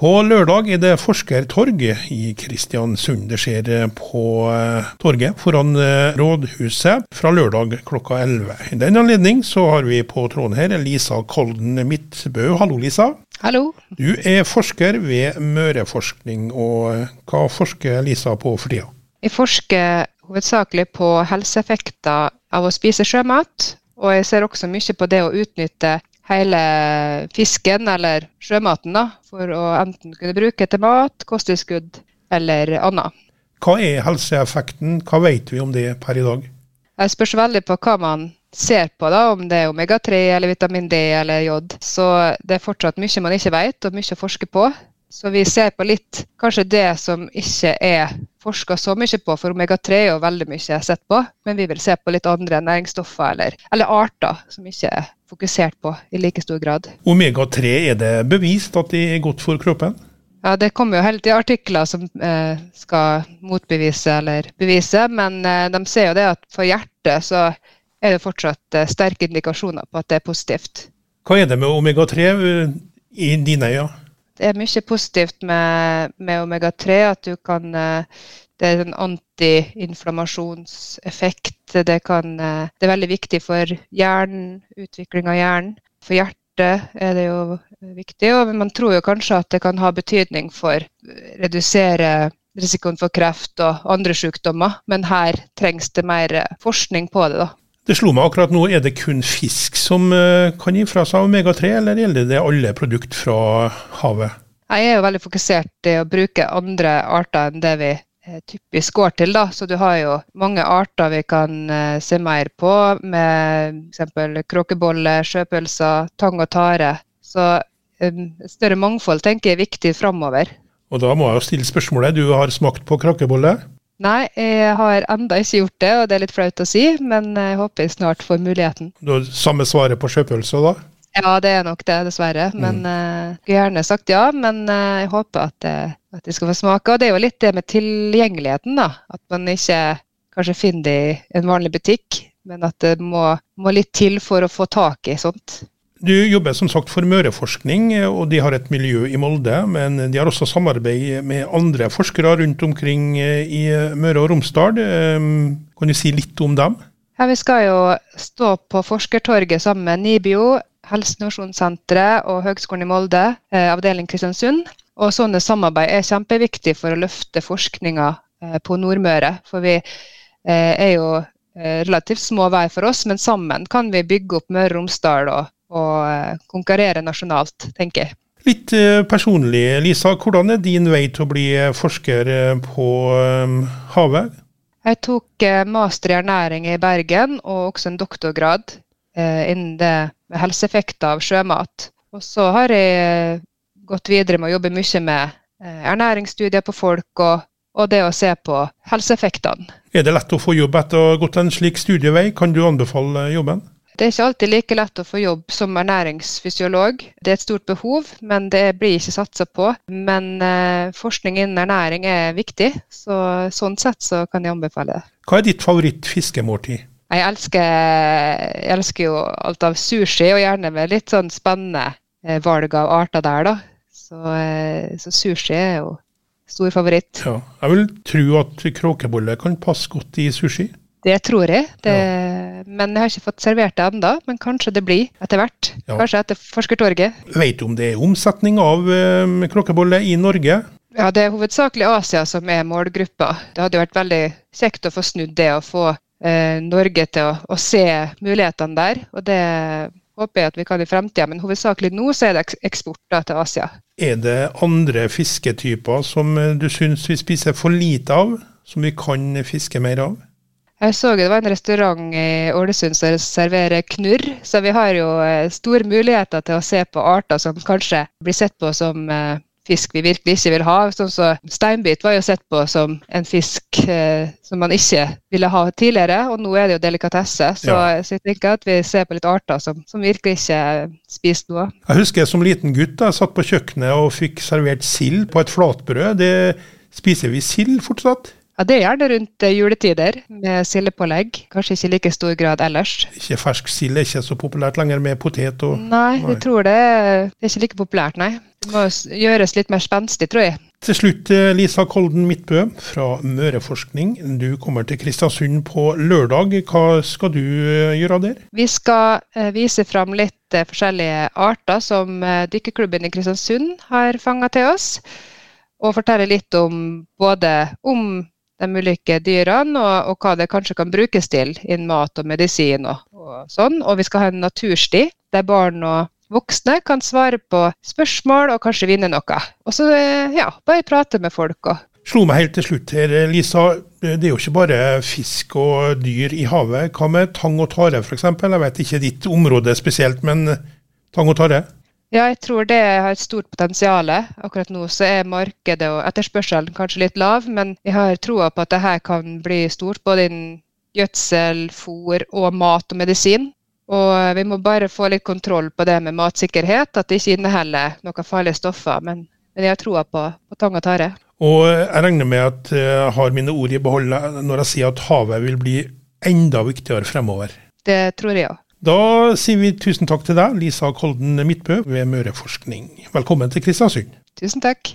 På lørdag er det forskertorg i Kristiansund. Det skjer på eh, torget foran eh, rådhuset fra lørdag klokka 11. I den anledning så har vi på tråden her Lisa Kolden Midtbø. Hallo, Lisa. Hallo. Du er forsker ved Møreforskning, og eh, hva forsker Lisa på for tida? Jeg forsker hovedsakelig på helseeffekter av å spise sjømat, og jeg ser også mye på det å utnytte hele fisken eller sjømaten da, for å enten kunne bruke til mat, kosttilskudd eller annet. Hva er helseeffekten, hva vet vi om det per i dag? Det spørs veldig på hva man ser på, da, om det er omega-3 eller vitamin D eller jod. Så det er fortsatt mye man ikke vet, og mye å forske på. Så vi ser på litt kanskje det som ikke er forska så mye på, for omega-3 er jo veldig mye sett på. Men vi vil se på litt andre næringsstoffer eller, eller arter som ikke er fokusert på i like stor grad. Omega-3, er det bevist at det er godt for kroppen? Ja, Det kommer jo hele tiden artikler som eh, skal motbevise eller bevise, men eh, de ser jo det at for hjertet så er det fortsatt eh, sterke indikasjoner på at det er positivt. Hva er det med omega-3 eh, i dine øyne? Ja? Det er mye positivt med, med omega-3. At du kan eh, Det er en antiinflammasjonseffekt. Det, eh, det er veldig viktig for hjernen, utvikling av hjernen. For hjertet er det jo viktig. Og man tror jo kanskje at det kan ha betydning for å redusere risikoen for kreft og andre sykdommer, men her trengs det mer forskning på det. da. Det slo meg akkurat nå, er det kun fisk som eh, kan gi fra seg omega-3, eller gjelder det alle produkter fra havet? Jeg er jo veldig fokusert i å bruke andre arter enn det vi eh, typisk går til. Da. Så du har jo mange arter vi kan uh, se mer på, med f.eks. kråkebolle, sjøpølser, tang og tare. Så um, større mangfold tenker jeg er viktig framover. Og da må jeg jo stille spørsmålet, du har smakt på kråkebolle? Nei, jeg har enda ikke gjort det, og det er litt flaut å si, men jeg håper jeg snart får muligheten. Du har samme svaret på sjøpølse da? Ja, det er nok det, dessverre. Men mm. uh, jeg har gjerne sagt ja, men uh, jeg håper at, uh, at, jeg skal få smake. Og det er jo litt det med tilgjengeligheten, da. At man ikke kanskje finner det i en vanlig butikk, men at det må, må litt til for å få tak i sånt. Du jobber som sagt for Møreforskning, og de har et miljø i Molde. Men de har også samarbeid med andre forskere rundt omkring eh, i Møre og Romsdal. Ehm, kan du si litt om dem? Ja, Vi skal jo stå på Forskertorget sammen med NIBIO, Helseinnovasjonssenteret og Høgskolen i Molde, eh, avdeling Kristiansund. Og sånne samarbeid er kjempeviktig for å løfte forskninga eh, på Nordmøre. For vi er jo relativt små hver for oss, men sammen kan vi bygge opp Møre og Romsdal og og eh, konkurrere nasjonalt, tenker jeg. Litt eh, personlig, Lisa. Hvordan er din vei til å bli eh, forsker på havet? Jeg tok master i ernæring i Bergen, og også en doktorgrad innen det med helseeffekter av sjømat. Og så har jeg gått videre med å jobbe mye med ernæringsstudier på folk og, og det å se på helseeffektene. Er det lett å få jobb etter å ha gått en slik studievei? Kan du anbefale jobben? Det er ikke alltid like lett å få jobb som ernæringsfysiolog. Det er et stort behov, men det blir ikke satsa på. Men eh, forskning innen ernæring er viktig, så sånn sett så kan jeg anbefale det. Hva er ditt favoritt-fiskemåltid? Jeg elsker, jeg elsker, jo alt av sushi, og gjerne med litt sånn spennende eh, valg av arter der, da. Så, eh, så sushi er jo stor favoritt. Ja, jeg vil tro at kråkebolle kan passe godt i sushi. Det tror jeg. Det, ja. Men jeg har ikke fått servert det ennå. Men kanskje det blir etter hvert. Ja. Kanskje etter Forskertorget. Vet du om det er omsetning av um, klokkeboller i Norge? Ja, Det er hovedsakelig Asia som er målgruppa. Det hadde vært veldig kjekt å få snudd det og få eh, Norge til å, å, se mulighetene der. Og det håper jeg at vi kan i fremtida, men hovedsakelig nå så er det eksport da, til Asia. Er det andre fisketyper som eh, du syns vi spiser for lite av, som vi kan fiske mer av? Jeg så det var en restaurant i Ålesund som serverer knurr, så vi har jo eh, store muligheter til å se på arter som kanskje blir sett på som eh, fisk vi virkelig ikke vil ha. Sånn så Steinbit var jo sett på som en fisk eh, som man ikke ville ha tidligere, og nå er det jo delikatesse. Så, ja. så jeg tenker at vi ser på litt arter som, som virkelig ikke spiser noe. Jeg husker som liten gutt jeg satt på kjøkkenet og fikk servert sild på et flatbrød. Det spiser vi sild fortsatt? Ja, Det er gjerne rundt eh, juletider med sildepålegg. Kanskje ikke i like stor grad ellers. Ikke fersk sild er ikke så populært lenger med potet og Nei, jeg tror det, det er ikke like populært, nei. Det må gjøres litt mer spenstig, tror jeg. Til slutt, eh, Lisa Kolden Midtbø fra Møreforskning. Du kommer til Kristiansund på lørdag. Hva skal du eh, gjøre der? Vi skal vise fram litt forskjellige arter som dykkerklubben i Kristiansund har fanga til oss. Og fortelle litt om både om de ulike dyrene og, og hva det kanskje kan brukes til innen mat og medisin og, og sånn. Og vi skal ha en natursti der barn og voksne kan svare på spørsmål og kanskje vinne noe. Og så eh, ja, bare prate med folk og Slo meg helt til slutt her, Lisa. Det er jo ikke bare fisk og dyr i havet. Hva med tang og tare f.eks.? Jeg vet ikke ditt område spesielt, men tang og tare? Ja, jeg tror det har et stort potensial. Akkurat nå så er markedet og etterspørselen kanskje litt lav, men jeg har troa på at det her kan bli stort, både innen gjødsel, fôr og mat og medisin. Og vi må bare få litt kontroll på det med matsikkerhet, at det ikke inneholder noen farlige stoffer. Men, men jeg har troa på, på tang og tare. Og jeg regner med at jeg har mine ord i behold når jeg sier at havet vil bli enda viktigere fremover. Det tror jeg òg. Da sier vi tusen takk til deg, Lisa Kolden Midtbø ved Møreforskning. Velkommen til Kristiansund. Tusen takk.